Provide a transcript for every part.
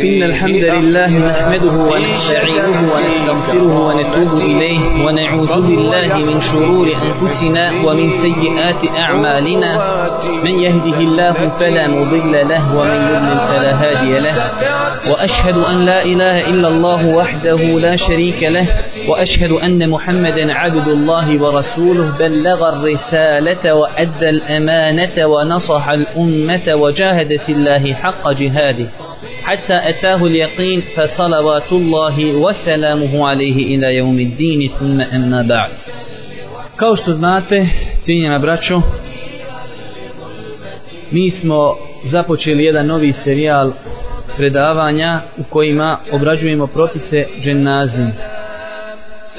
إن الحمد لله نحمده ونستعينه ونستغفره ونتوب إليه ونعوذ بالله من شرور أنفسنا ومن سيئات أعمالنا. من يهده الله فلا مضل له ومن يضلل فلا هادي له. وأشهد أن لا إله إلا الله وحده لا شريك له. وأشهد أن محمدا عبد الله ورسوله. بلغ الرسالة وأدى الأمانة ونصح الأمة وجاهد في الله حق جهاده. حتى أتاه اليقين فصلوات الله وسلامه عليه إلى يوم الدين ثم أما بعد Kao što znate, cijenjena braćo, mi smo započeli jedan novi serijal predavanja u kojima obrađujemo propise dženazi.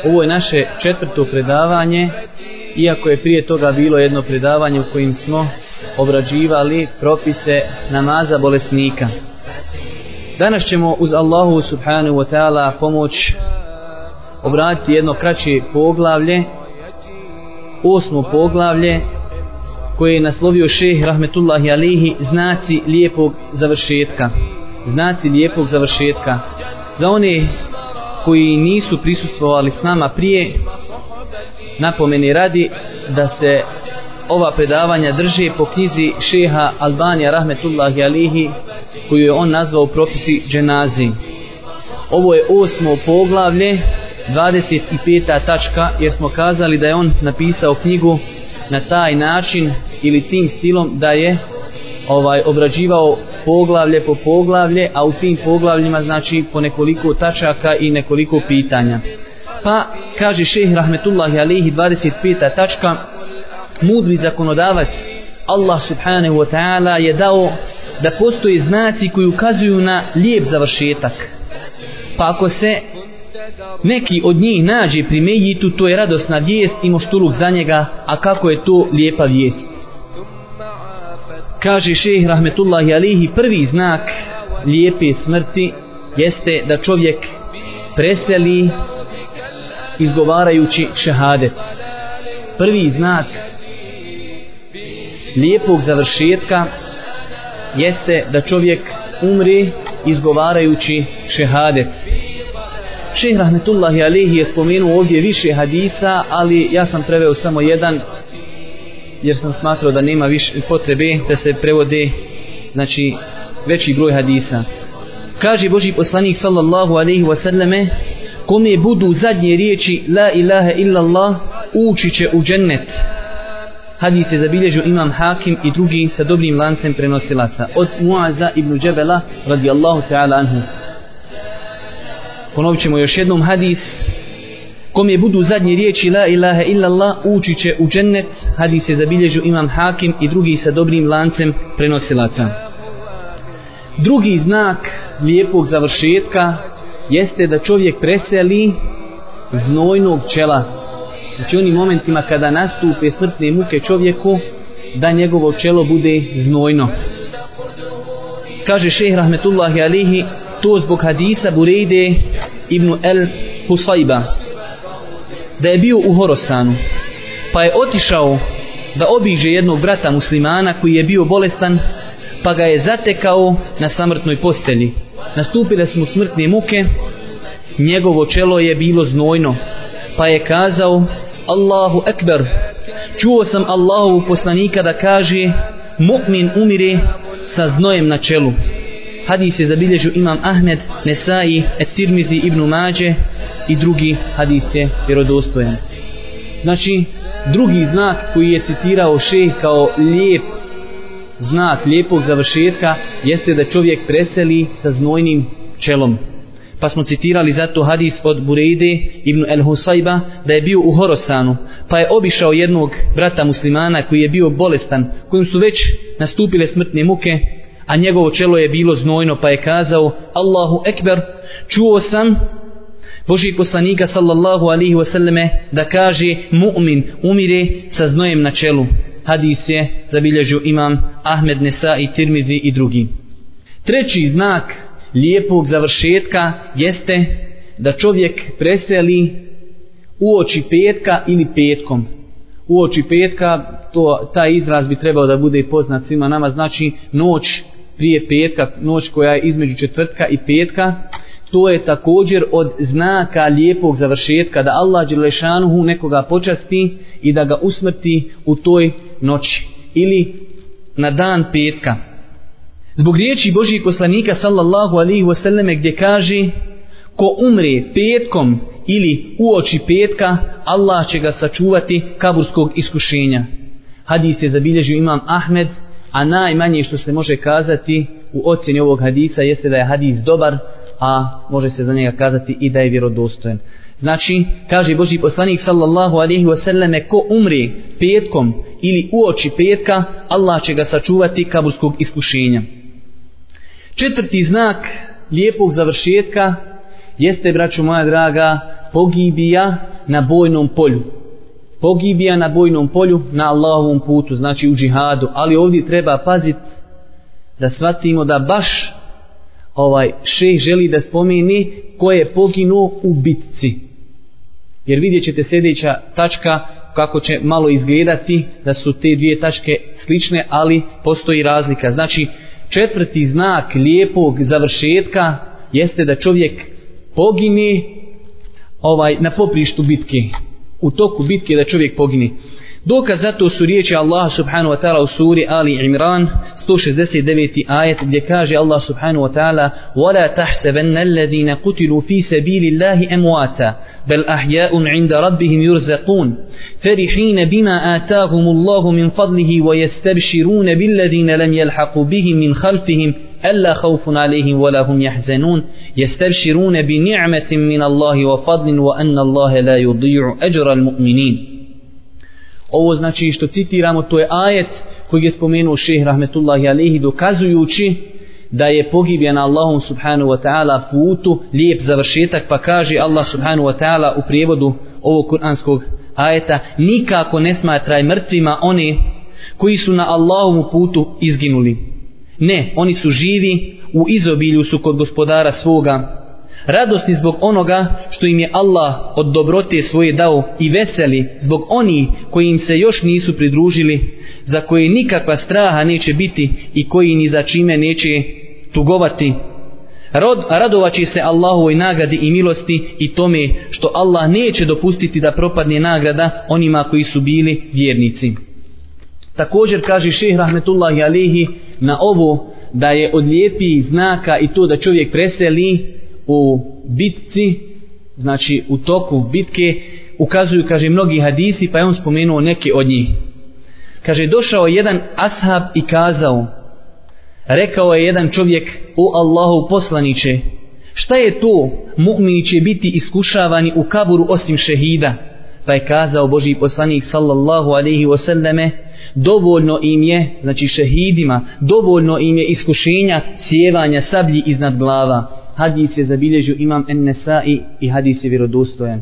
Ovo je naše četvrto predavanje, iako je prije toga bilo jedno predavanje u kojim smo obrađivali propise namaza bolesnika. Danas ćemo uz Allahu subhanahu wa ta'ala pomoć obratiti jedno kraće poglavlje, osmo poglavlje koje je naslovio šeh rahmetullahi alihi znaci lijepog završetka. Znaci lijepog završetka. Za one koji nisu prisustvovali s nama prije, napomeni radi da se ova predavanja drže po knjizi šeha Albanija rahmetullahi alihi koju je on nazvao propisi dženazi. Ovo je osmo poglavlje, 25. tačka, jer smo kazali da je on napisao knjigu na taj način ili tim stilom da je ovaj obrađivao poglavlje po poglavlje, a u tim poglavljima znači po nekoliko tačaka i nekoliko pitanja. Pa kaže šejh rahmetullahi alihi 25. tačka mudri zakonodavac Allah subhanahu wa ta'ala je dao da postoje znaci koji ukazuju na lijep završetak. Pa ako se neki od njih nađe pri Mejitu, to je radosna vijest i moštuluk za njega, a kako je to lijepa vijest. Kaže šeheh rahmetullahi alihi, prvi znak lijepe smrti jeste da čovjek preseli izgovarajući šehadet. Prvi znak lijepog završetka jeste da čovjek umri izgovarajući šehadet. Šeh Rahmetullahi Alihi je spomenuo ovdje više hadisa, ali ja sam preveo samo jedan, jer sam smatrao da nema više potrebe da se prevode znači, veći broj hadisa. Kaže Boži poslanik sallallahu alaihi wasallame, kome budu zadnje riječi la ilaha illallah, ući će u džennet. Hadis je zabilježio imam Hakim i drugi sa dobrim lancem prenosilaca od Muaza ibn Džebela radijallahu ta'ala anhu. Ponovit ćemo još jednom hadis kom je budu zadnje riječi la ilaha illallah ući će u džennet hadis je zabilježio imam Hakim i drugi sa dobrim lancem prenosilaca. Drugi znak lijepog završetka jeste da čovjek preseli znojnog čela Znači onim momentima kada nastupe smrtne muke čovjeku, da njegovo čelo bude znojno. Kaže šeheh rahmetullahi alihi, to zbog hadisa Burejde ibn El Husayba, da je bio u Horosanu, pa je otišao da obiđe jednog brata muslimana koji je bio bolestan, pa ga je zatekao na samrtnoj postelji. Nastupile su mu smrtne muke, njegovo čelo je bilo znojno, pa je kazao Allahu Ekber. Čuo sam Allahovu poslanika da kaže mu'min umire sa znojem na čelu. Hadis je zabilježio imam Ahmed Nesai, Estirmizi ibn Mađe i drugi hadis je vjerodostojan. Znači drugi znak koji je citirao šeh kao lijep znak lijepog završetka jeste da čovjek preseli sa znojnim čelom pa smo citirali zato hadis od Bureide ibn El Husayba da je bio u Horosanu pa je obišao jednog brata muslimana koji je bio bolestan kojim su već nastupile smrtne muke a njegovo čelo je bilo znojno pa je kazao Allahu Ekber čuo sam Boži poslanika sallallahu alihi wasallame da kaže mu'min umire sa znojem na čelu. Hadis je zabilježio imam Ahmed Nesa i Tirmizi i drugi. Treći znak lijepog završetka jeste da čovjek preseli u oči petka ili petkom. U oči petka, to, taj izraz bi trebao da bude poznat svima nama, znači noć prije petka, noć koja je između četvrtka i petka, to je također od znaka lijepog završetka da Allah Đelešanuhu nekoga počasti i da ga usmrti u toj noći ili na dan petka. Zbog riječi Božijeg poslanika sallallahu alaihi wasallame gdje kaže ko umre petkom ili u oči petka, Allah će ga sačuvati kaburskog iskušenja. Hadis je zabilježio imam Ahmed, a najmanje što se može kazati u ocjeni ovog hadisa jeste da je hadis dobar, a može se za njega kazati i da je vjerodostojen. Znači, kaže Boži poslanik sallallahu alaihi wasallame, ko umre petkom ili u oči petka, Allah će ga sačuvati kaburskog iskušenja. Četvrti znak lijepog završetka jeste, braću moja draga, pogibija na bojnom polju. Pogibija na bojnom polju na Allahovom putu, znači u džihadu. Ali ovdje treba paziti da shvatimo da baš ovaj šeh želi da spomeni ko je poginuo u bitci. Jer vidjet ćete sljedeća tačka kako će malo izgledati da su te dvije tačke slične, ali postoji razlika. Znači, četvrti znak lijepog završetka jeste da čovjek pogine ovaj na poprištu bitke u toku bitke da čovjek pogine dokaz za to su riječi Allah subhanahu wa ta'ala u suri Ali Imran 169. ajet gdje kaže Allah subhanahu wa ta'ala وَلَا تَحْسَبَنَّ الَّذِينَ قُتِلُوا فِي سَبِيلِ اللَّهِ أَمْوَاتًا بَلْ أَحْيَاءٌ عِنْدَ رَبِّهِمْ يُرْزَقُونَ. فَرِحِينَ بِمَا آتَاهُمُ اللَّهُ مِنْ فَضْلِهِ وَيَسْتَبْشِرُونَ بِالَّذِينَ لَمْ يَلْحَقُوا بِهِمْ مِنْ خَلْفِهِمْ ألا خوف عليهم ولا هم يحزنون. يستبشرون بنعمة من الله وفضل وأن الله لا يضيع أجر المؤمنين. Ovo znači što citiramo to je ajet koji je spomenuo šeh rahmetullahi alihi dokazujući da je pogibjen Allahom subhanahu wa ta'ala putu lijep završetak pa kaže Allah subhanahu wa ta'ala u prijevodu ovog kuranskog ajeta nikako ne smatraj mrtvima one koji su na Allahovom putu izginuli Ne, oni su živi, u izobilju su kod gospodara svoga. Radosni zbog onoga što im je Allah od dobrote svoje dao i veseli zbog oni koji im se još nisu pridružili, za koje nikakva straha neće biti i koji ni za čime neće tugovati. Rod, radovaći se Allahovoj nagradi i milosti i tome što Allah neće dopustiti da propadne nagrada onima koji su bili vjernici. Također kaže šeh rahmetullahi alihi na ovo da je od lijepih znaka i to da čovjek preseli u bitci, znači u toku bitke, ukazuju, kaže, mnogi hadisi, pa je on spomenuo neke od njih. Kaže, došao jedan ashab i kazao, rekao je jedan čovjek, o Allahu poslaniće, šta je to, mu'mini će biti iskušavani u kaburu osim šehida? Pa je kazao Boži poslanik sallallahu alaihi wasallame, dovoljno im je, znači šehidima, dovoljno im je iskušenja sjevanja sablji iznad glava. Hadis je zabilježio imam Ennesai i hadis je vjerodostojan.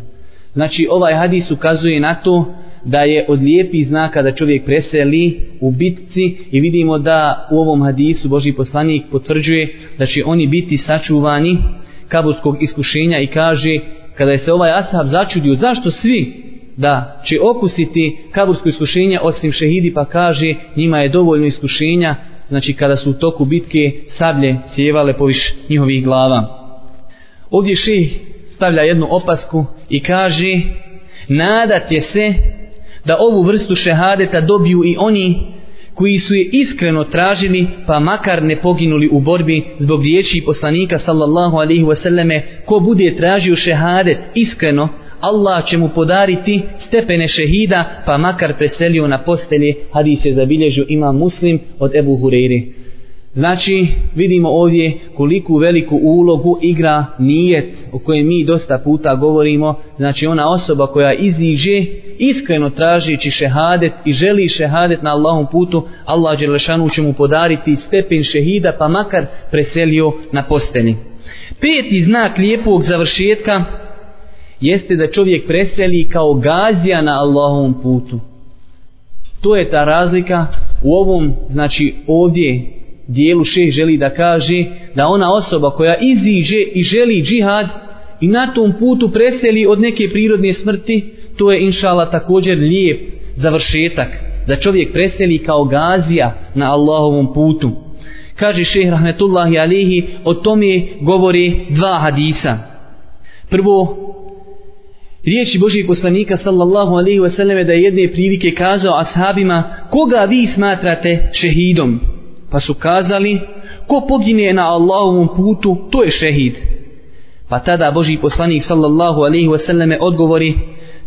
Znači ovaj hadis ukazuje na to da je od lijepih znaka da čovjek preseli u bitci i vidimo da u ovom hadisu Boži poslanik potvrđuje da će oni biti sačuvani kaburskog iskušenja i kaže kada je se ovaj ashab začudio zašto svi da će okusiti kabursko iskušenje osim šehidi pa kaže njima je dovoljno iskušenja znači kada su u toku bitke sablje sjevale poviš njihovih glava. Ovdje ših stavlja jednu opasku i kaže nadat je se da ovu vrstu šehadeta dobiju i oni koji su je iskreno tražili pa makar ne poginuli u borbi zbog riječi poslanika sallallahu alaihi wasallame ko bude tražio šehadet iskreno Allah će mu podariti stepene šehida, pa makar preselio na postelje, hadis je zabilježio ima muslim od Ebu Hureyri. Znači, vidimo ovdje koliku veliku ulogu igra nijet o kojem mi dosta puta govorimo. Znači, ona osoba koja iziže, iskreno tražići šehadet i želi šehadet na Allahom putu, Allah Đelešanu će mu podariti stepen šehida, pa makar preselio na posteni. Peti znak lijepog završetka jeste da čovjek preseli kao gazija na Allahovom putu. To je ta razlika u ovom, znači ovdje dijelu šeh želi da kaže da ona osoba koja iziđe i želi džihad i na tom putu preseli od neke prirodne smrti, to je inšala također lijep završetak da čovjek preseli kao gazija na Allahovom putu. Kaže šeh Rahmetullahi Alihi, o tome govori dva hadisa. Prvo, riječi Božijeg poslanika sallallahu alaihi wasallam da je jedne prilike kazao ashabima koga vi smatrate šehidom? Pa su kazali, ko pogine na Allahovom putu, to je šehid. Pa tada Boži poslanik sallallahu alaihi wasallam odgovori,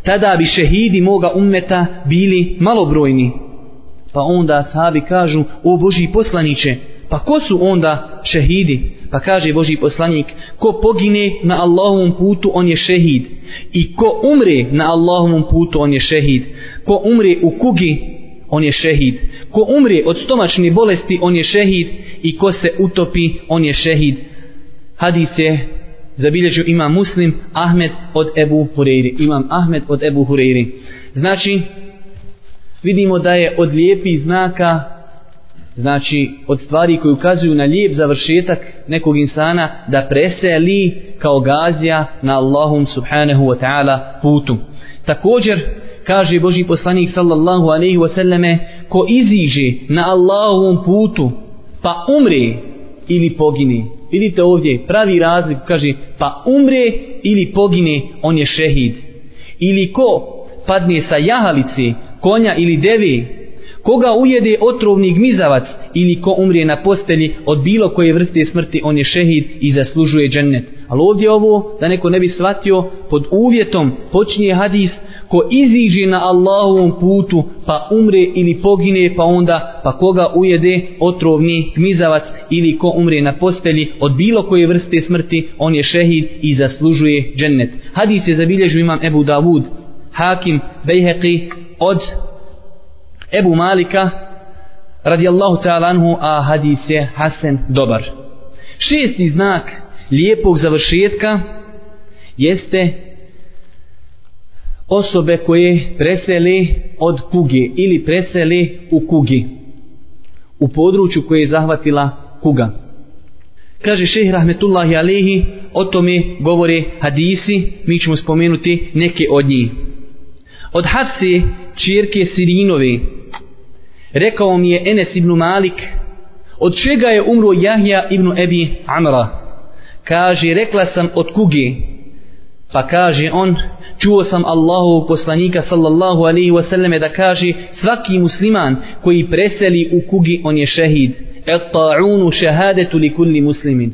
tada bi šehidi moga ummeta bili malobrojni. Pa onda sahabi kažu, o Boži poslaniće, pa ko su onda šehidi? Pa kaže Boži poslanik, ko pogine na Allahovom putu, on je šehid. I ko umre na Allahovom putu, on je šehid. Ko umre u kugi, on je šehid. Ko umri od stomačne bolesti, on je šehid. I ko se utopi, on je šehid. Hadis je zabilježio imam muslim Ahmed od Ebu Hureyri. Imam Ahmed od Ebu Hureyri. Znači, vidimo da je od lijepih znaka, znači od stvari koje ukazuju na lijep završetak nekog insana, da preseli kao gazija na Allahum subhanahu wa ta'ala putu. Također, kaže Boži poslanik sallallahu alaihi wasallame, ko iziže na Allahovom putu, pa umre ili pogine, Vidite ovdje, pravi razlik, kaže, pa umre ili pogine, on je šehid. Ili ko padne sa jahalice, konja ili devi, koga ujede otrovni gmizavac ili ko umre na postelji od bilo koje vrste smrti, on je šehid i zaslužuje džennet. Ali ovdje ovo, da neko ne bi shvatio, pod uvjetom počinje hadis, ko iziđe na Allahovom putu, pa umre ili pogine, pa onda, pa koga ujede otrovni gmizavac ili ko umre na postelji od bilo koje vrste smrti, on je šehid i zaslužuje džennet. Hadis je zabilježio imam Ebu Davud, Hakim, Bejheqi, od Ebu Malika, radijallahu ta'ala anhu, a hadis je Hasan dobar. Šesti znak lijepog završetka jeste osobe koje preseli od kuge ili preseli u kugi u području koje je zahvatila kuga. Kaže šeh rahmetullahi alihi, o tome govore hadisi, mi ćemo spomenuti neke od njih. Od Hafse, čirke Sirinove, rekao mi je Enes ibn Malik, od čega je umro Jahja ibn Ebi Amra. Kaže, rekla sam od kuge, pa kaže on, čuo sam Allahu poslanika sallallahu alaihi wasallam da kaže, svaki musliman koji preseli u kugi, on je šehid. Et ta'unu šehadetu li kulli muslimin.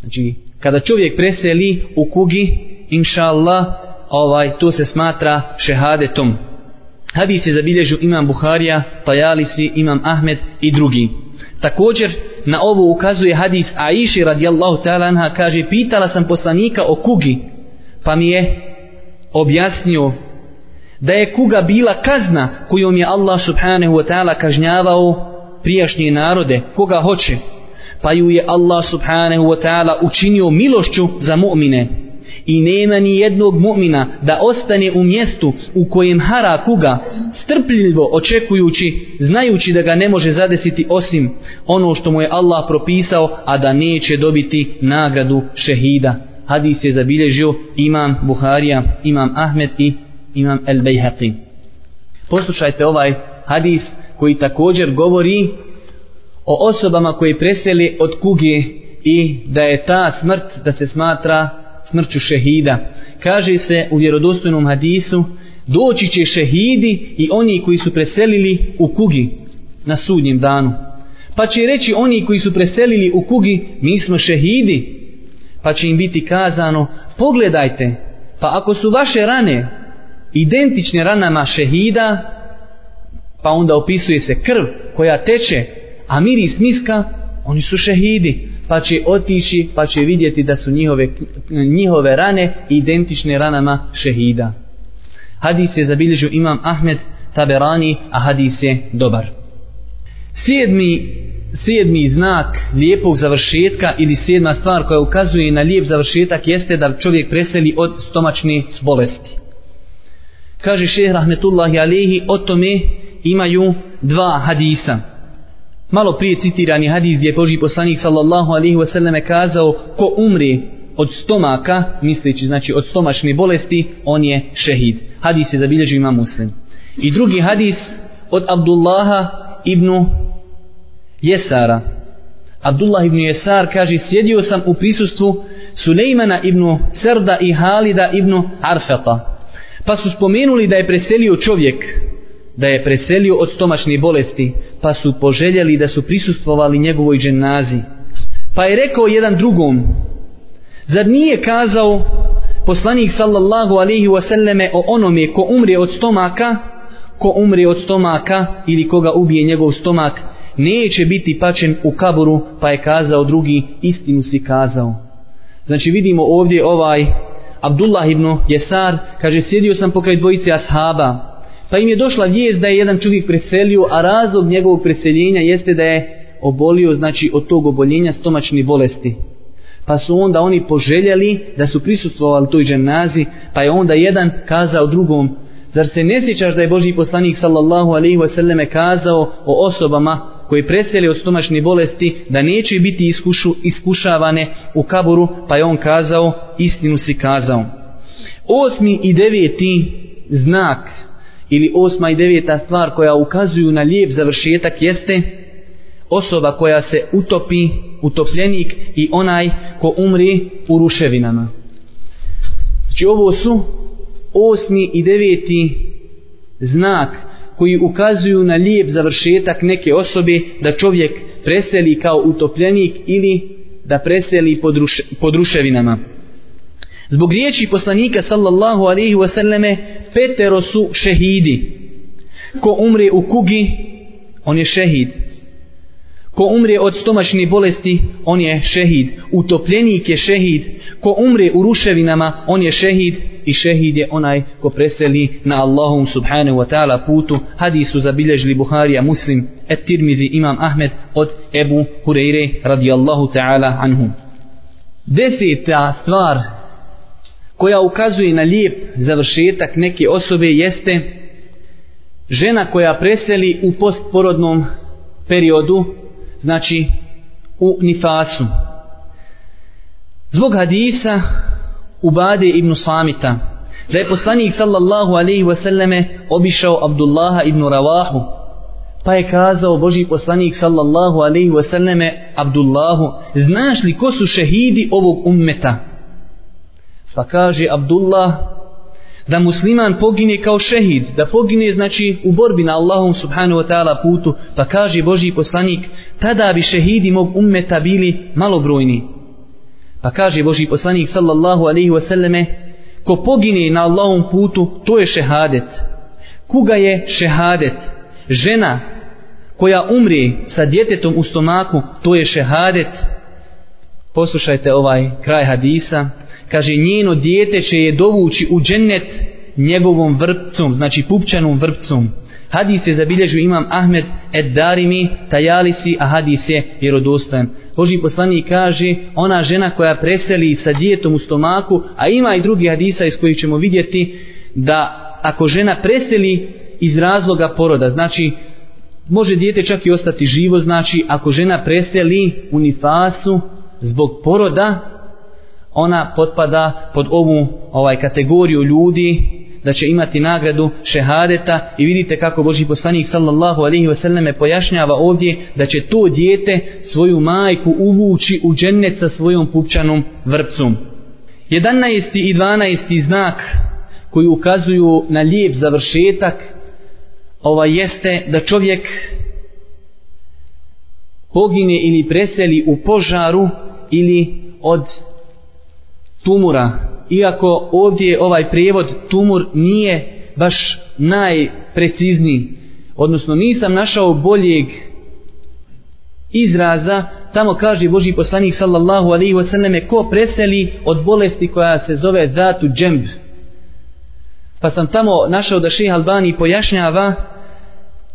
Znači, kada čovjek preseli u kugi, inša Allah, ovaj, to se smatra šehadetom. Hadis je zabilježio imam Buharija, Tajalisi, imam Ahmed i drugi. Također, na ovo ukazuje hadis Aiši radijallahu ta'ala anha, kaže, pitala sam poslanika o kugi, pa mi je objasnio da je kuga bila kazna kojom je Allah subhanahu wa ta'ala kažnjavao prijašnje narode, koga hoće, pa ju je Allah subhanahu wa ta'ala učinio milošću za mu'mine i nema ni jednog mu'mina da ostane u mjestu u kojem hara kuga strpljivo očekujući znajući da ga ne može zadesiti osim ono što mu je Allah propisao a da neće dobiti nagradu šehida. Hadis je zabilježio imam Buharija imam Ahmed i imam El Bejhaqi poslušajte ovaj hadis koji također govori o osobama koje preseli od kuge i da je ta smrt da se smatra smrću šehida. Kaže se u vjerodostojnom hadisu, doći će šehidi i oni koji su preselili u kugi na sudnjem danu. Pa će reći oni koji su preselili u kugi, mi smo šehidi. Pa će im biti kazano, pogledajte, pa ako su vaše rane identične ranama šehida, pa onda opisuje se krv koja teče, a miris miska, oni su šehidi pa će otići, pa će vidjeti da su njihove, njihove rane identične ranama šehida. Hadis je zabilježio imam Ahmed Taberani, a hadis je dobar. Sjedmi, sjedmi znak lijepog završetka ili sedma stvar koja ukazuje na lijep završetak jeste da čovjek preseli od stomačne bolesti. Kaže šehr Rahmetullahi Alehi, o tome imaju dva hadisa malo prije citirani hadis gdje je Boži poslanik sallallahu alaihi wasallam kazao ko umre od stomaka, misleći znači od stomačne bolesti, on je šehid. Hadis je zabilježio ima muslim. I drugi hadis od Abdullaha ibn Jesara Abdullah ibn Jesar kaže sjedio sam u prisustvu Sulejmana ibn Serda i Halida ibn Arfeta. Pa su spomenuli da je preselio čovjek, da je preselio od stomačne bolesti, pa su poželjeli da su prisustvovali njegovoj dženazi. Pa je rekao jedan drugom, zar nije kazao poslanik sallallahu alaihi wasallame o onome ko umre od stomaka, ko umre od stomaka ili koga ubije njegov stomak, neće biti pačen u kaburu, pa je kazao drugi, istinu si kazao. Znači vidimo ovdje ovaj Abdullah ibn Jesar, kaže sjedio sam pokraj dvojice ashaba, pa im je došla vijest da je jedan čovjek preselio, a razlog njegovog preseljenja jeste da je obolio, znači od tog oboljenja stomačni bolesti. Pa su onda oni poželjeli da su prisustvovali toj dženazi, pa je onda jedan kazao drugom, zar se ne sjećaš da je Boži poslanik sallallahu alaihi wasallam kazao o osobama koji preseli od stomačne bolesti da neće biti iskušu, iskušavane u kaburu, pa je on kazao, istinu si kazao. Osmi i deveti znak ili osma i deveta stvar koja ukazuju na lijep završetak jeste osoba koja se utopi, utopljenik i onaj ko umri u ruševinama. Znači ovo su osmi i deveti znak koji ukazuju na lijep završetak neke osobe da čovjek preseli kao utopljenik ili da preseli pod, ruše, pod ruševinama. Zbog riječi poslanika sallallahu alaihi wasallame petero su šehidi. Ko umre u kugi, on je šehid. Ko umre od stomačne bolesti, on je šehid. Utopljenik je šehid. Ko umre u ruševinama, on je šehid i šehid je onaj ko preseli na Allahum subhanahu wa ta'ala putu. Hadisu zabilježili Buharija Muslim, et Tirmizi Imam Ahmed od Ebu Hureyre radijallahu ta'ala anhu. Deseta stvar koja ukazuje na lijep završetak neke osobe jeste žena koja preseli u postporodnom periodu, znači u nifasu. Zbog hadisa Ubade ibn Samita, da je poslanik sallallahu alaihi wasallame obišao Abdullaha ibn Ravahu, pa je kazao Boži poslanik sallallahu alaihi wasallame Abdullahu, znaš li ko su šehidi ovog ummeta? Pa kaže Abdullah, da musliman pogine kao šehid, da pogine znači u borbi na Allahom subhanahu wa ta'ala putu, pa kaže Boži poslanik, tada bi šehidi mog ummeta bili malobrojni. Pa kaže Boži poslanik sallallahu alaihi wasallame, ko pogine na Allahom putu, to je šehadet. Kuga je šehadet? Žena koja umri sa djetetom u stomaku, to je šehadet. Poslušajte ovaj kraj hadisa. Kaže, njeno dijete će je dovući u džennet njegovom vrpcom, znači pupčanom vrpcom. Hadis je zabilježio imam Ahmed Ed Darimi, Tajalisi, a hadis je vjerodostojan. Boži poslanik kaže, ona žena koja preseli sa dijetom u stomaku, a ima i drugi hadisa iz kojih ćemo vidjeti da ako žena preseli iz razloga poroda, znači može dijete čak i ostati živo, znači ako žena preseli u nifasu zbog poroda, ona potpada pod ovu ovaj kategoriju ljudi da će imati nagradu šehadeta i vidite kako Boži poslanik sallallahu alaihi wasallam pojašnjava ovdje da će to dijete svoju majku uvući u džennet sa svojom pupčanom vrpcom. 11. i 12. znak koji ukazuju na lijep završetak ova jeste da čovjek pogine ili preseli u požaru ili od tumura iako ovdje ovaj prijevod tumur nije baš najprecizniji, odnosno nisam našao boljeg izraza, tamo kaže Boži poslanik sallallahu alaihi wasallam ko preseli od bolesti koja se zove zatu džemb. Pa sam tamo našao da šeha Albani pojašnjava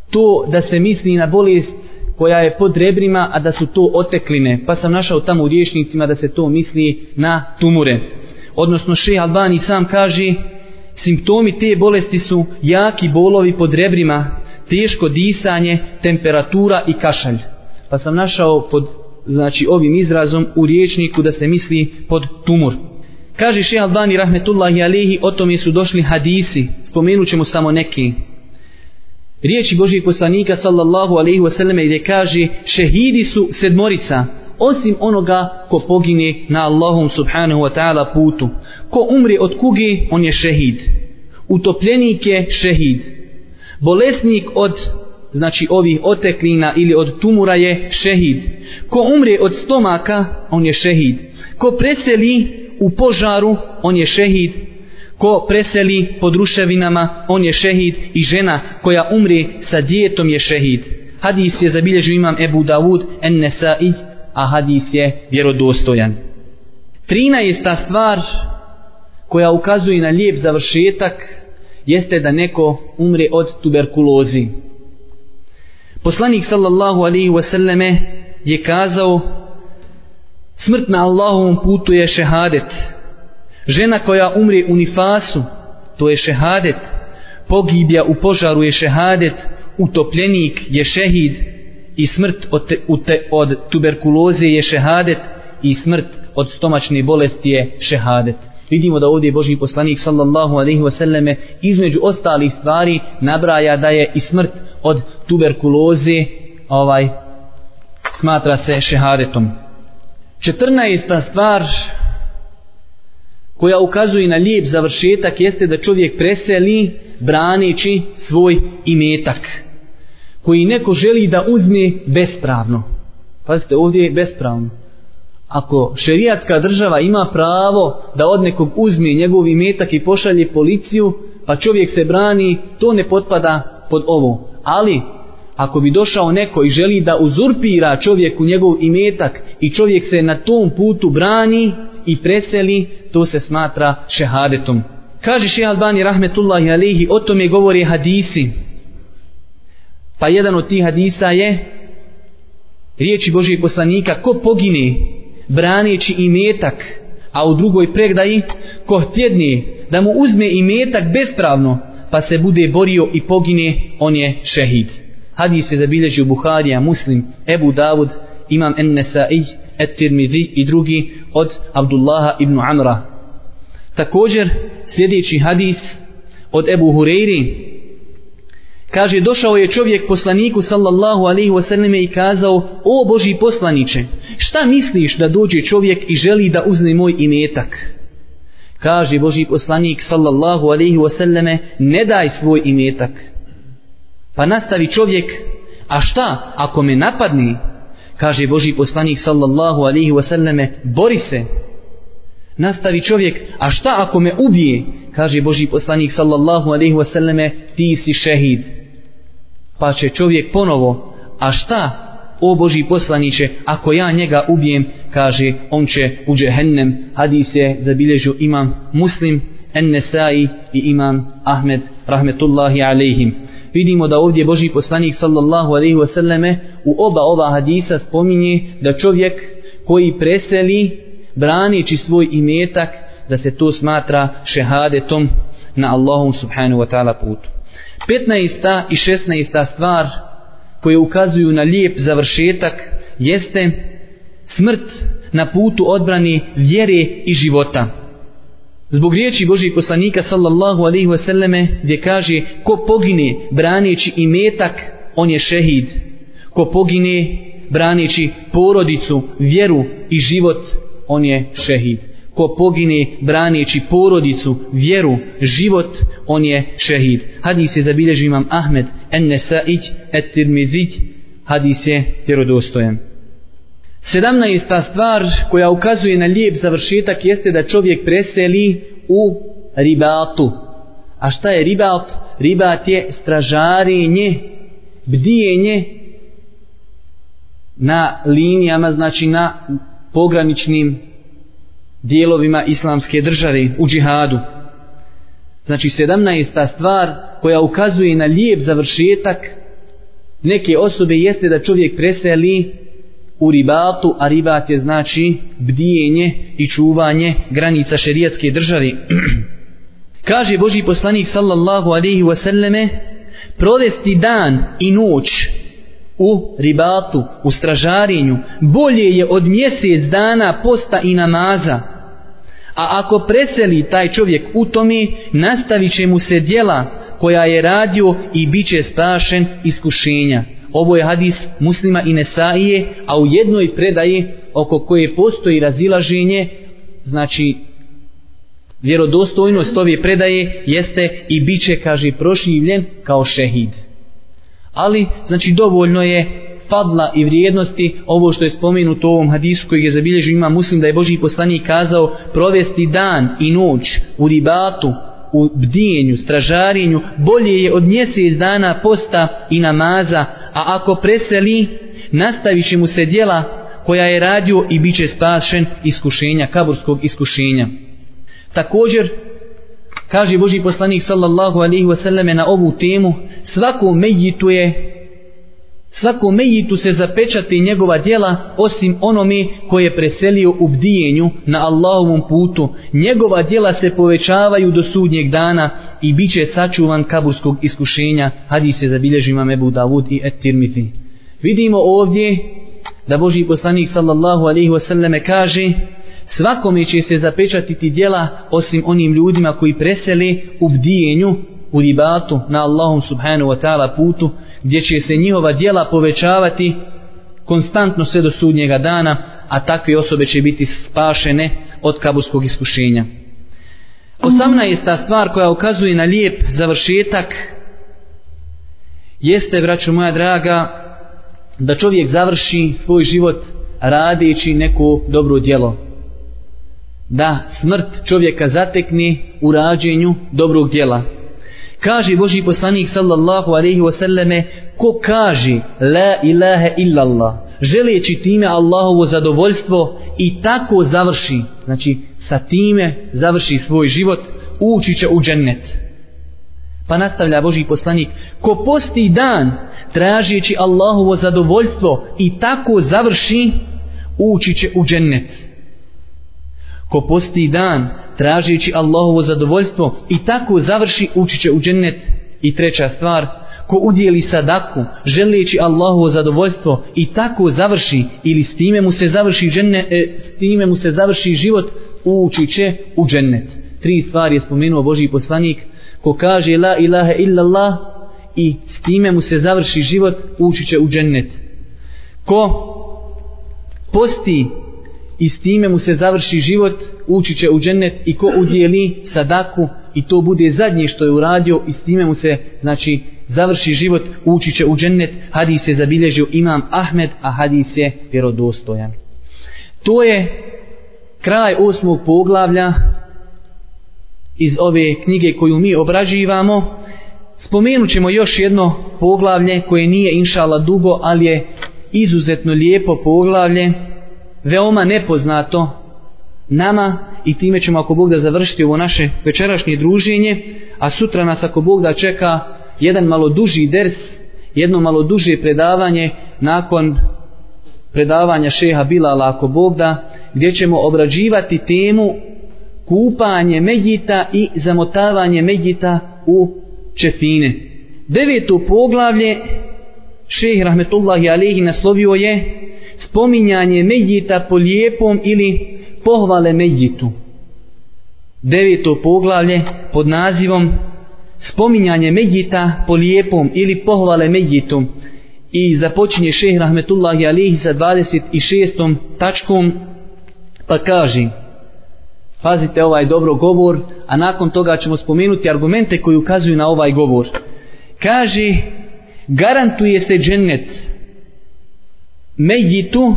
to da se misli na bolest koja je pod rebrima, a da su to otekline. Pa sam našao tamo u riječnicima da se to misli na tumure odnosno še Albani sam kaže, simptomi te bolesti su jaki bolovi pod rebrima, teško disanje, temperatura i kašalj. Pa sam našao pod znači ovim izrazom u riječniku da se misli pod tumor. Kaže še Albani rahmetullahi alihi, o tome su došli hadisi, spomenut ćemo samo neki riječi Božih poslanika sallallahu alaihi wasallam gdje kaže šehidi su sedmorica osim onoga ko pogine na Allahom subhanahu wa ta'ala putu. Ko umri od kuge on je šehid. Utopljenik je šehid. Bolesnik od znači ovih oteklina ili od tumura je šehid. Ko umre od stomaka on je šehid. Ko preseli u požaru on je šehid ko preseli pod ruševinama on je šehid i žena koja umre sa djetom je šehid. Hadis je zabilježio imam Ebu Davud en Nesaid a hadis je vjerodostojan. 13. stvar koja ukazuje na lijep završetak jeste da neko umre od tuberkulozi. Poslanik sallallahu alaihi wasallame je kazao smrt na Allahovom putu je šehadet žena koja umri u nifasu to je šehadet pogibja u požaru je šehadet utopljenik je šehid i smrt od, te, te, od tuberkuloze je šehadet i smrt od stomačne bolesti je šehadet vidimo da ovdje Boži poslanik sallallahu alaihi wasallame između ostalih stvari nabraja da je i smrt od tuberkuloze ovaj smatra se šehadetom 14. stvar koja ukazuje na lijep završetak jeste da čovjek preseli braneći svoj imetak koji neko želi da uzme bespravno. Pazite, ovdje je bespravno. Ako šerijatska država ima pravo da od nekog uzme njegov imetak i pošalje policiju, pa čovjek se brani, to ne potpada pod ovo. Ali, ako bi došao neko i želi da uzurpira čovjeku njegov imetak i čovjek se na tom putu brani i preseli, to se smatra šehadetom. Kaže šeha Albani rahmetullahi alihi, o tome govori hadisi. Pa jedan od tih hadisa je riječi Božijeg poslanika, ko pogine braneći imetak, a u drugoj pregdaji, ko htjedne da mu uzme imetak bespravno, pa se bude borio i pogine, on je šehid. Hadis se zabilježio Buharija, Muslim, Ebu Davud, Imam Ennesai Et-Tirmidhi i drugi od Abdullaha ibn Amra. Također, sljedeći hadis od Ebu Hureyri, kaže, došao je čovjek poslaniku sallallahu alaihi wasallam i kazao, o Boži poslaniće, šta misliš da dođe čovjek i želi da uzme moj imetak? Kaže Boži poslanik sallallahu alaihi wasallam, ne daj svoj imetak. Pa nastavi čovjek, a šta ako me napadni? Kaže Boži poslanik sallallahu alaihi wasallame, bori se. Nastavi čovjek, a šta ako me ubije? Kaže Boži poslanik sallallahu alaihi wasallame, ti si šehid. Pa će čovjek ponovo, a šta o Boži poslaniće, ako ja njega ubijem, kaže, on će u džehennem, hadis je zabilježio imam muslim, en nesai i imam Ahmed, rahmetullahi alaihim vidimo da ovdje Boži poslanik sallallahu alaihi wasallame u oba ova hadisa spominje da čovjek koji preseli branići svoj imetak da se to smatra šehadetom na Allahom subhanahu wa ta'ala putu. 15. i 16. stvar koje ukazuju na lijep završetak jeste smrt na putu odbrani vjere i života. Zbog riječi Božih poslanika sallallahu alaihi wasallame gdje kaže ko pogine braneći imetak on je šehid. Ko pogine braneći porodicu, vjeru i život, on je šehid. Ko pogine braneći porodicu, vjeru, život, on je šehid. Hadis je zabilježi imam Ahmed, en nesaić, et tirmizić, hadis je vjerodostojan. Sedamnaesta stvar koja ukazuje na lijep završetak jeste da čovjek preseli u ribatu. A šta je ribat? Ribat je stražarenje, bdijenje na linijama, znači na pograničnim dijelovima islamske države u džihadu. Znači sedamnaesta stvar koja ukazuje na lijep završetak neke osobe jeste da čovjek preseli u ribatu, a ribat je znači bdijenje i čuvanje granica šerijatske države. Kaže Boži poslanik sallallahu alaihi wasallame, provesti dan i noć u ribatu, u stražarinju, bolje je od mjesec dana posta i namaza. A ako preseli taj čovjek u tome, nastavit će mu se dijela koja je radio i bit će spašen iskušenja. Ovo je hadis muslima i Nesaije, a u jednoj predaji oko koje postoji razilaženje, znači vjerodostojnost ove predaje jeste i bit će, kaže, prošivljen kao šehid. Ali, znači, dovoljno je fadla i vrijednosti ovo što je spomenuto u ovom hadisu koji je zabilježio ima muslim da je Boži poslanik kazao provesti dan i noć u ribatu u bdijenju, stražarinju bolje je od mjesec dana posta i namaza a ako preseli nastavit će mu se dijela koja je radio i bit će spašen iskušenja, kaburskog iskušenja. Također kaže Boži poslanik sallallahu alaihi wasallam na ovu temu svako mejitu je Svako mejitu se zapečati njegova djela osim onome koje je preselio u bdijenju na Allahovom putu. Njegova djela se povećavaju do sudnjeg dana i bit će sačuvan kaburskog iskušenja. Hadis se zabilježi imam Ebu Davud i Et-Tirmizi. Vidimo ovdje da Boži poslanik sallallahu alaihi wasallam kaže svakome će se zapečatiti djela osim onim ljudima koji preseli u bdijenju u ribatu na Allahom subhanahu wa ta'ala putu gdje će se njihova djela povećavati konstantno sve do sudnjega dana, a takve osobe će biti spašene od kaburskog iskušenja. Osamna je ta stvar koja ukazuje na lijep završetak jeste, braćo moja draga, da čovjek završi svoj život radeći neko dobro djelo. Da smrt čovjeka zatekne u rađenju dobrog djela. Kaže Boži poslanik sallallahu alaihi wasallame ko kaže la ilaha illallah želeći time Allahovo zadovoljstvo i tako završi. Znači sa time završi svoj život ući će u džennet. Pa nastavlja Boži poslanik ko posti dan tražeći Allahovo zadovoljstvo i tako završi ući će u džennet ko posti dan tražeći Allahovo zadovoljstvo i tako završi ući će u džennet. I treća stvar ko udjeli sadaku želeći Allahovo zadovoljstvo i tako završi ili s time mu se završi džennet, e, s time mu se završi život ući će u džennet. Tri stvari je spomenuo Boži poslanik ko kaže la ilaha illallah i s time mu se završi život ući će u džennet. Ko posti i s time mu se završi život, ući će u džennet i ko udjeli sadaku i to bude zadnje što je uradio i s time mu se znači završi život, ući će u džennet, hadis je zabilježio imam Ahmed, a hadis je vjerodostojan. To je kraj osmog poglavlja iz ove knjige koju mi obrađivamo. Spomenut ćemo još jedno poglavlje koje nije inšala dugo, ali je izuzetno lijepo poglavlje veoma nepoznato nama i time ćemo ako Bog da završiti ovo naše večerašnje druženje, a sutra nas ako Bog da čeka jedan malo duži ders, jedno malo duže predavanje nakon predavanja šeha Bilala ako Bog da, gdje ćemo obrađivati temu kupanje Medjita i zamotavanje Medjita u čefine. Deveto poglavlje šeh Rahmetullahi Alehi naslovio je spominjanje Medjita po lijepom ili pohvale Medjitu. Deveto poglavlje pod nazivom spominjanje Medjita po lijepom ili pohvale Medjitu i započinje šeh Rahmetullahi alihi sa 26. tačkom pa kaže pazite ovaj dobro govor a nakon toga ćemo spomenuti argumente koji ukazuju na ovaj govor kaže garantuje se džennet Mejitu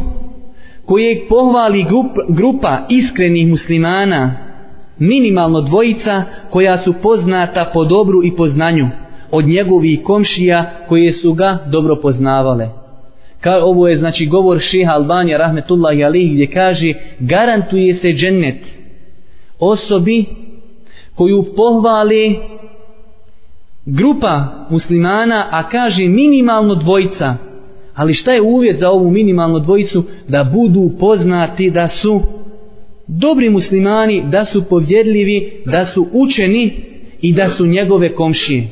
kojeg pohvali grupa iskrenih muslimana minimalno dvojica koja su poznata po dobru i poznanju od njegovih komšija koje su ga dobro poznavale. Ka, ovo je znači govor šeha Albanija rahmetullahi alihi gdje kaže garantuje se džennet osobi koju pohvali grupa muslimana a kaže minimalno dvojica Ali šta je uvjet za ovu minimalnu dvojicu? Da budu poznati da su dobri muslimani, da su povjedljivi, da su učeni i da su njegove komšije.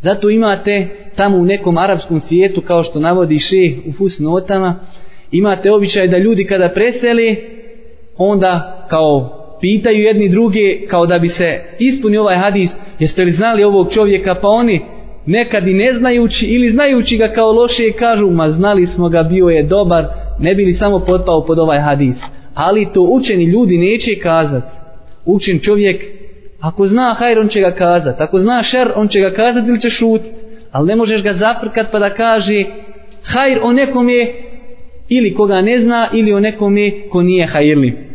Zato imate tamo u nekom arapskom svijetu, kao što navodi šeh u fusnotama, imate običaj da ljudi kada preseli, onda kao pitaju jedni druge, kao da bi se ispunio ovaj hadis, jeste li znali ovog čovjeka pa oni nekad i ne znajući ili znajući ga kao loše kažu ma znali smo ga bio je dobar ne bili samo potpao pod ovaj hadis. Ali to učeni ljudi neće kazat. Učen čovjek ako zna hajr on će ga kazat. Ako zna šer on će ga kazat ili će šutit. Ali ne možeš ga zaprkat pa da kaže hajr o nekom je ili koga ne zna ili o nekom je ko nije hajrli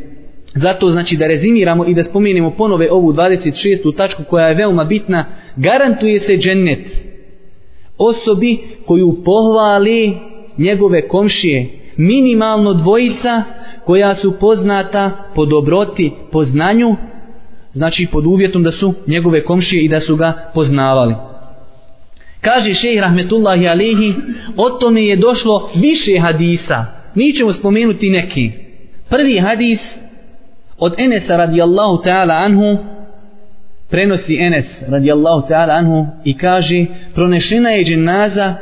zato znači da rezimiramo i da spomenemo ponove ovu 26. tačku koja je veoma bitna garantuje se džennet osobi koju pohvali njegove komšije minimalno dvojica koja su poznata po dobroti, po znanju, znači pod uvjetom da su njegove komšije i da su ga poznavali. Kaže šejh rahmetullahi alihi, o tome je došlo više hadisa. Mi ćemo spomenuti neki. Prvi hadis od Enesa radijallahu ta'ala anhu, prenosi Enes radijallahu ta'ala anhu i kaže, pronešena je dženaza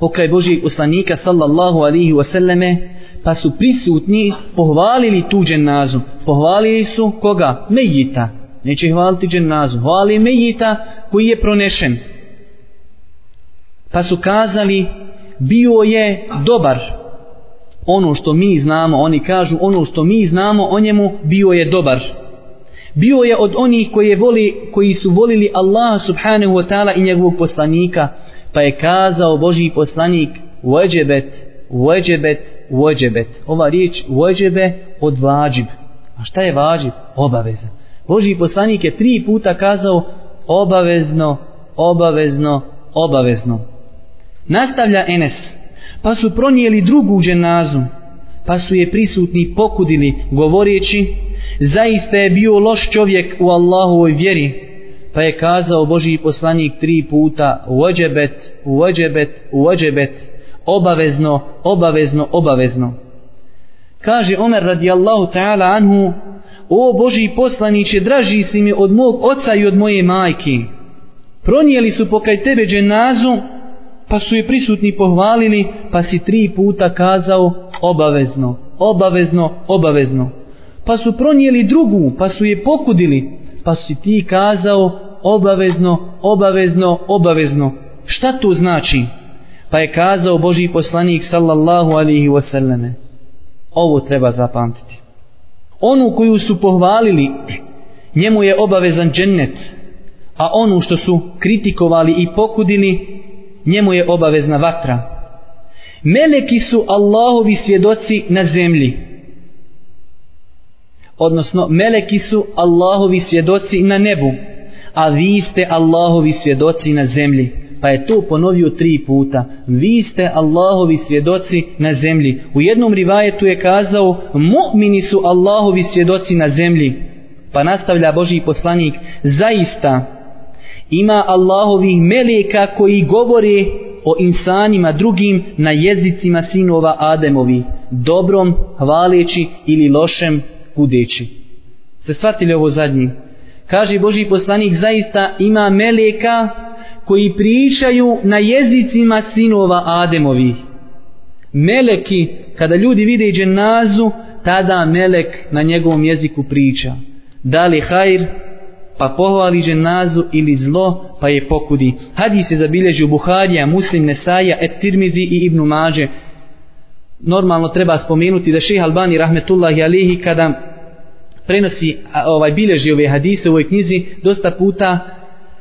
pokraj Božijeg poslanika sallallahu alihi wasallame, pa su prisutni pohvalili tu dženazu. Pohvalili su koga? Mejita. Neće hvaliti dženazu. Hvali Mejita koji je pronešen. Pa su kazali bio je dobar. Ono što mi znamo, oni kažu ono što mi znamo o njemu bio je dobar. Bio je od onih koji, je voli, koji su volili Allah subhanahu wa ta'ala i njegovog poslanika. Pa je kazao Boži poslanik Vajebet Uođebet, uođebet. Ova riječ uođebe od vađib. A šta je vađib? Obaveza. Boži poslanik je tri puta kazao obavezno, obavezno, obavezno. Nastavlja Enes. Pa su pronijeli drugu dženazu. Pa su je prisutni pokudili govoreći zaista je bio loš čovjek u Allahovoj vjeri. Pa je kazao Boži poslanik tri puta uođebet, uođebet, uođebet obavezno, obavezno, obavezno. Kaže Omer radijallahu ta'ala anhu, o Boži poslaniće, draži si mi od mog oca i od moje majke. Pronijeli su pokaj tebe dženazu, pa su je prisutni pohvalili, pa si tri puta kazao obavezno, obavezno, obavezno. Pa su pronijeli drugu, pa su je pokudili, pa si ti kazao obavezno, obavezno, obavezno. Šta to znači? Pa je kazao Boži poslanik sallallahu alihi wasallame. Ovo treba zapamtiti. Onu koju su pohvalili, njemu je obavezan džennet, a onu što su kritikovali i pokudili, njemu je obavezna vatra. Meleki su Allahovi svjedoci na zemlji. Odnosno, meleki su Allahovi svjedoci na nebu, a vi ste Allahovi svjedoci na zemlji pa je to ponovio tri puta. Vi ste Allahovi svjedoci na zemlji. U jednom rivajetu je kazao, mu'mini su Allahovi svjedoci na zemlji. Pa nastavlja Boži poslanik, zaista ima Allahovih meleka koji govore o insanima drugim na jezicima sinova Ademovi, dobrom, hvaleći ili lošem, kudeći. Se shvatili ovo zadnji? Kaže Boži poslanik, zaista ima meleka koji pričaju na jezicima sinova Ademovih. Meleki, kada ljudi vide dženazu, tada melek na njegovom jeziku priča. Da li hajr, pa pohvali dženazu ili zlo, pa je pokudi. Hadis se zabilježi u Buharija, Muslim, Nesaja, Et Tirmizi i Ibnu Mađe. Normalno treba spomenuti da šeha Albani rahmetullahi alihi kada prenosi ovaj bilježi ove hadise u ovoj knjizi dosta puta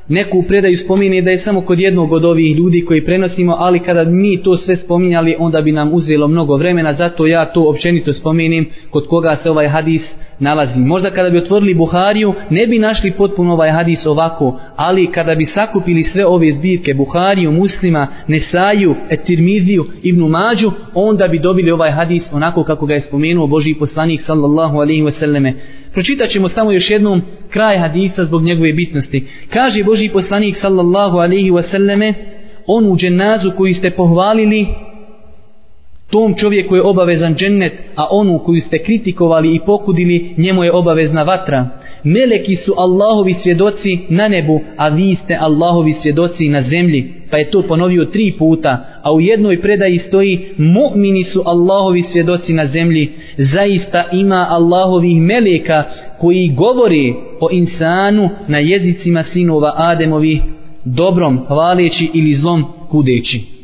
neku predaju spomine da je samo kod jednog od ovih ljudi koji prenosimo, ali kada mi to sve spominjali, onda bi nam uzelo mnogo vremena, zato ja to općenito spominjem kod koga se ovaj hadis nalazi. Možda kada bi otvorili Buhariju, ne bi našli potpuno ovaj hadis ovako, ali kada bi sakupili sve ove zbirke Buhariju, Muslima, Nesaju, Etirmiziju, Ibnu Mađu, onda bi dobili ovaj hadis onako kako ga je spomenuo Boži poslanik sallallahu alaihi wasallame. Pročitat ćemo samo još jednom kraj hadisa zbog njegove bitnosti. Kaže Boži poslanik sallallahu alaihi wasallame, onu dženazu koju ste pohvalili, Tom čovjeku je obavezan džennet, a onu koju ste kritikovali i pokudili, njemu je obavezna vatra. Meleki su Allahovi svjedoci na nebu, a vi ste Allahovi svjedoci na zemlji. Pa je to ponovio tri puta, a u jednoj predaji stoji mu'mini su Allahovi svjedoci na zemlji. Zaista ima Allahovih meleka koji govori o insanu na jezicima sinova Ademovi dobrom, hvaleći ili zlom kudeći.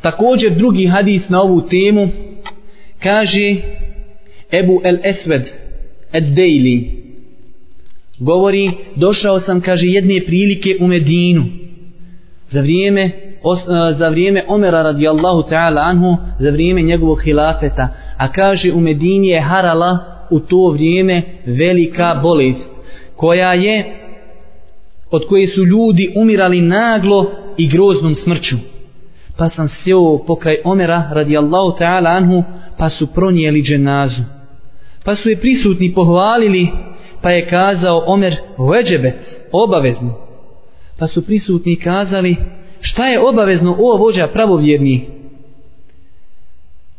Također drugi hadis na ovu temu kaže Ebu El Esved Ed Dejli govori došao sam kaže jedne prilike u Medinu. Za vrijeme os, za vrijeme Omera radijallahu ta'ala anhu za vrijeme njegovog hilafeta. A kaže u Medini je harala u to vrijeme velika bolest koja je od koje su ljudi umirali naglo i groznom smrću pa sam sjeo pokraj Omera radijallahu ta'ala anhu pa su pronijeli dženazu. Pa su je prisutni pohvalili pa je kazao Omer veđebet obavezno. Pa su prisutni kazali šta je obavezno o vođa pravovjerni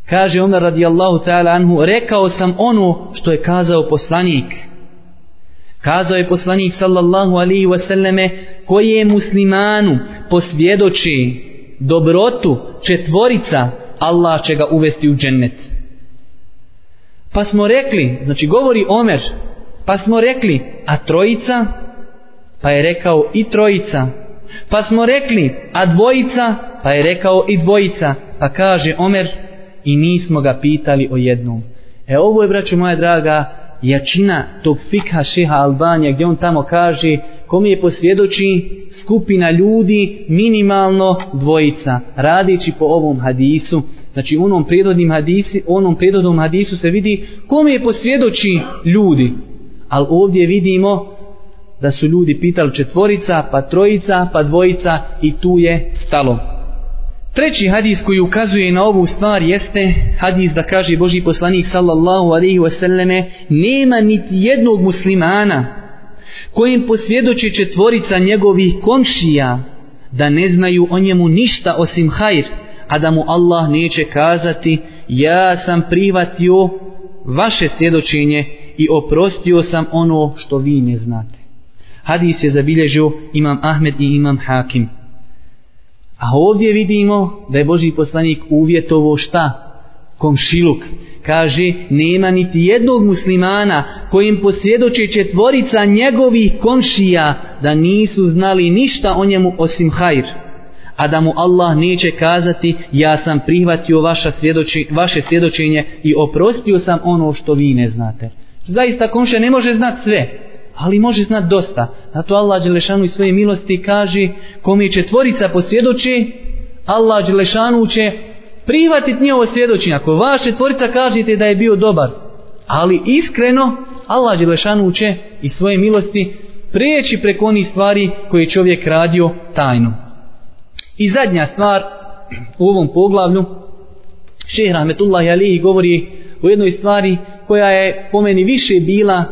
kaže Omer radijallahu ta'ala anhu rekao sam ono što je kazao poslanik. Kazao je poslanik sallallahu alihi wasallame koji je muslimanu posvjedoči dobrotu četvorica Allah će ga uvesti u džennet. Pa smo rekli znači govori Omer pa smo rekli a trojica? Pa je rekao i trojica. Pa smo rekli a dvojica? Pa je rekao i dvojica. Pa kaže Omer i nismo ga pitali o jednom. E ovo je braćo moja draga jačina tog fikha šeha Albanija gdje on tamo kaže kom je posvjedoči? Skupina ljudi minimalno dvojica radići po ovom hadisu. Znači u onom prirodnim hadisi onom prijedodnom hadisu se vidi kome je posvjedoči ljudi. Ali ovdje vidimo da su ljudi pitali četvorica pa trojica pa dvojica i tu je stalo. Treći hadis koji ukazuje na ovu stvar jeste hadis da kaže Boži poslanik sallallahu alaihi wasallame nema niti jednog muslimana kojim posvjedoči četvorica njegovih komšija da ne znaju o njemu ništa osim hajr a da mu Allah neće kazati ja sam prihvatio vaše svjedočenje i oprostio sam ono što vi ne znate. Hadis je zabilježio imam Ahmed i imam Hakim. A ovdje vidimo da je Boži poslanik uvjetovo šta? Komšiluk. Kaže, nema niti jednog muslimana kojim posvjedoče četvorica njegovih komšija da nisu znali ništa o njemu osim hajr. A da mu Allah neće kazati, ja sam prihvatio vaša svjedoči, vaše svjedočenje i oprostio sam ono što vi ne znate. Zaista komšija ne može znati sve ali može znat dosta. Zato Allah Đelešanu i svoje milosti kaže kom je četvorica posvjedoče, Allah Đelešanu će prihvatiti njihovo svjedočenje. Ako vaš četvorica kažete da je bio dobar, ali iskreno, Allah Đelešanu će i svoje milosti prijeći preko onih stvari koje je čovjek radio tajno. I zadnja stvar u ovom poglavlju, šehr Rahmetullahi Alihi govori o jednoj stvari koja je po meni više bila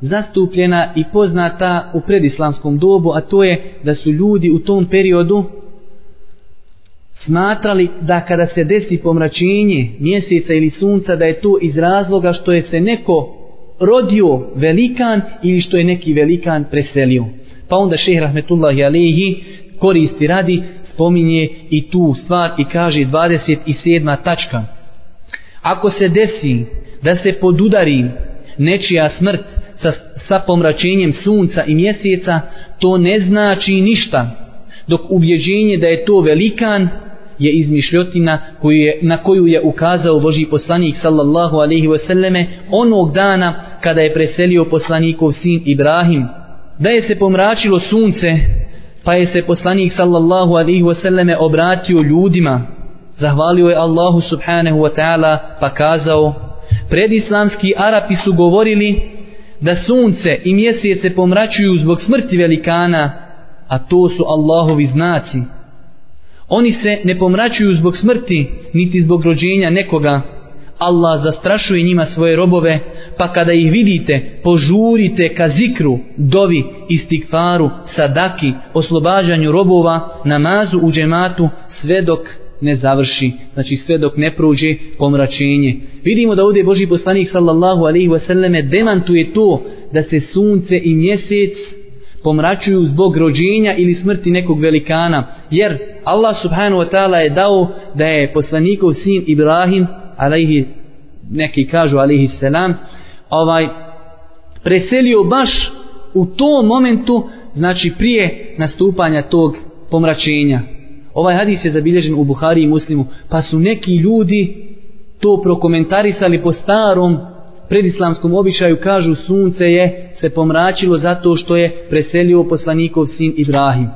zastupljena i poznata u predislamskom dobu, a to je da su ljudi u tom periodu smatrali da kada se desi pomračenje mjeseca ili sunca, da je to iz razloga što je se neko rodio velikan ili što je neki velikan preselio. Pa onda šehr Rahmetullahi Alehi koristi radi, spominje i tu stvar i kaže 27. tačka. Ako se desi da se podudari nečija smrt sa, sa pomračenjem sunca i mjeseca, to ne znači ništa. Dok ubjeđenje da je to velikan je izmišljotina koju je, na koju je ukazao Boži poslanik sallallahu alaihi wasallame onog dana kada je preselio poslanikov sin Ibrahim. Da je se pomračilo sunce, pa je se poslanik sallallahu alaihi wasallame obratio ljudima, zahvalio je Allahu subhanahu wa ta'ala pa kazao predislamski Arapi su govorili da sunce i mjesece pomračuju zbog smrti velikana, a to su Allahovi znaci. Oni se ne pomračuju zbog smrti, niti zbog rođenja nekoga. Allah zastrašuje njima svoje robove, pa kada ih vidite, požurite ka zikru, dovi, istikfaru, sadaki, oslobađanju robova, namazu u džematu, sve dok ne završi, znači sve dok ne prođe pomračenje. Vidimo da ovdje Boži poslanik sallallahu alaihi wasallame demantuje to da se sunce i mjesec pomračuju zbog rođenja ili smrti nekog velikana, jer Allah subhanahu wa ta'ala je dao da je poslanikov sin Ibrahim, alaihi, neki kažu alaihi selam, ovaj, preselio baš u tom momentu, znači prije nastupanja tog pomračenja. Ovaj hadis je zabilježen u Buhari i Muslimu, pa su neki ljudi to prokomentarisali po starom predislamskom običaju, kažu sunce je se pomračilo zato što je preselio poslanikov sin Ibrahim.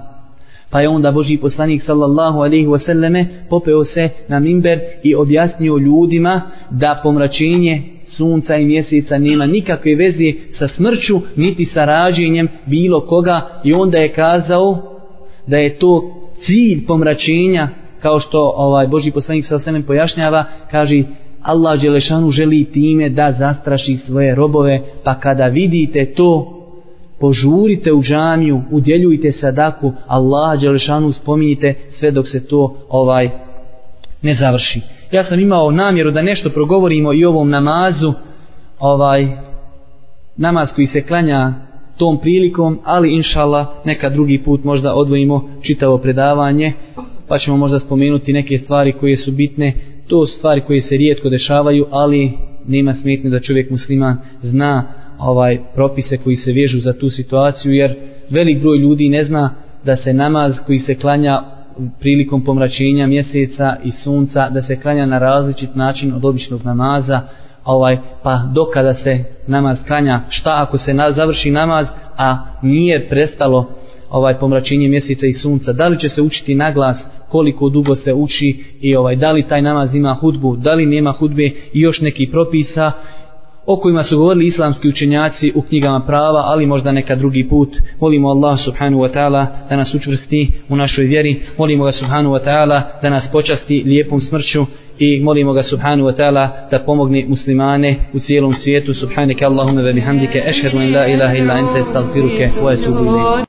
Pa je onda Boži poslanik sallallahu alaihi wasallame popeo se na mimber i objasnio ljudima da pomračenje sunca i mjeseca nema nikakve veze sa smrću niti sa rađenjem bilo koga i onda je kazao da je to cilj pomračenja kao što ovaj Boži poslanik sallallahu alaihi wasallam pojašnjava kaže Allah Đelešanu želi time da zastraši svoje robove pa kada vidite to požurite u džamiju udjeljujte sadaku Allah Đelešanu spominjite sve dok se to ovaj ne završi. Ja sam imao namjeru da nešto progovorimo i ovom namazu ovaj namaz koji se klanja tom prilikom, ali inšala neka drugi put možda odvojimo čitavo predavanje, pa ćemo možda spomenuti neke stvari koje su bitne, to stvari koje se rijetko dešavaju, ali nema smetne da čovjek musliman zna ovaj propise koji se vežu za tu situaciju, jer velik broj ljudi ne zna da se namaz koji se klanja prilikom pomračenja mjeseca i sunca, da se klanja na različit način od običnog namaza, ovaj pa dokada se namaz klanja šta ako se na, završi namaz a nije prestalo ovaj pomračenje mjeseca i sunca? Da li će se učiti na glas koliko dugo se uči i ovaj da li taj namaz ima hudbu da li nema hudbe i još neki propisa o kojima su govorili islamski učenjaci u knjigama prava, ali možda neka drugi put. Molimo Allah subhanahu wa ta'ala da nas učvrsti u našoj vjeri. Molimo ga subhanahu wa ta'ala da nas počasti lijepom smrću i molimo ga subhanahu wa ta'ala da pomogne muslimane u cijelom svijetu. Subhanike Allahumma ve bihamdike ešhedu en la ilaha illa ente stavfiruke, wa etubu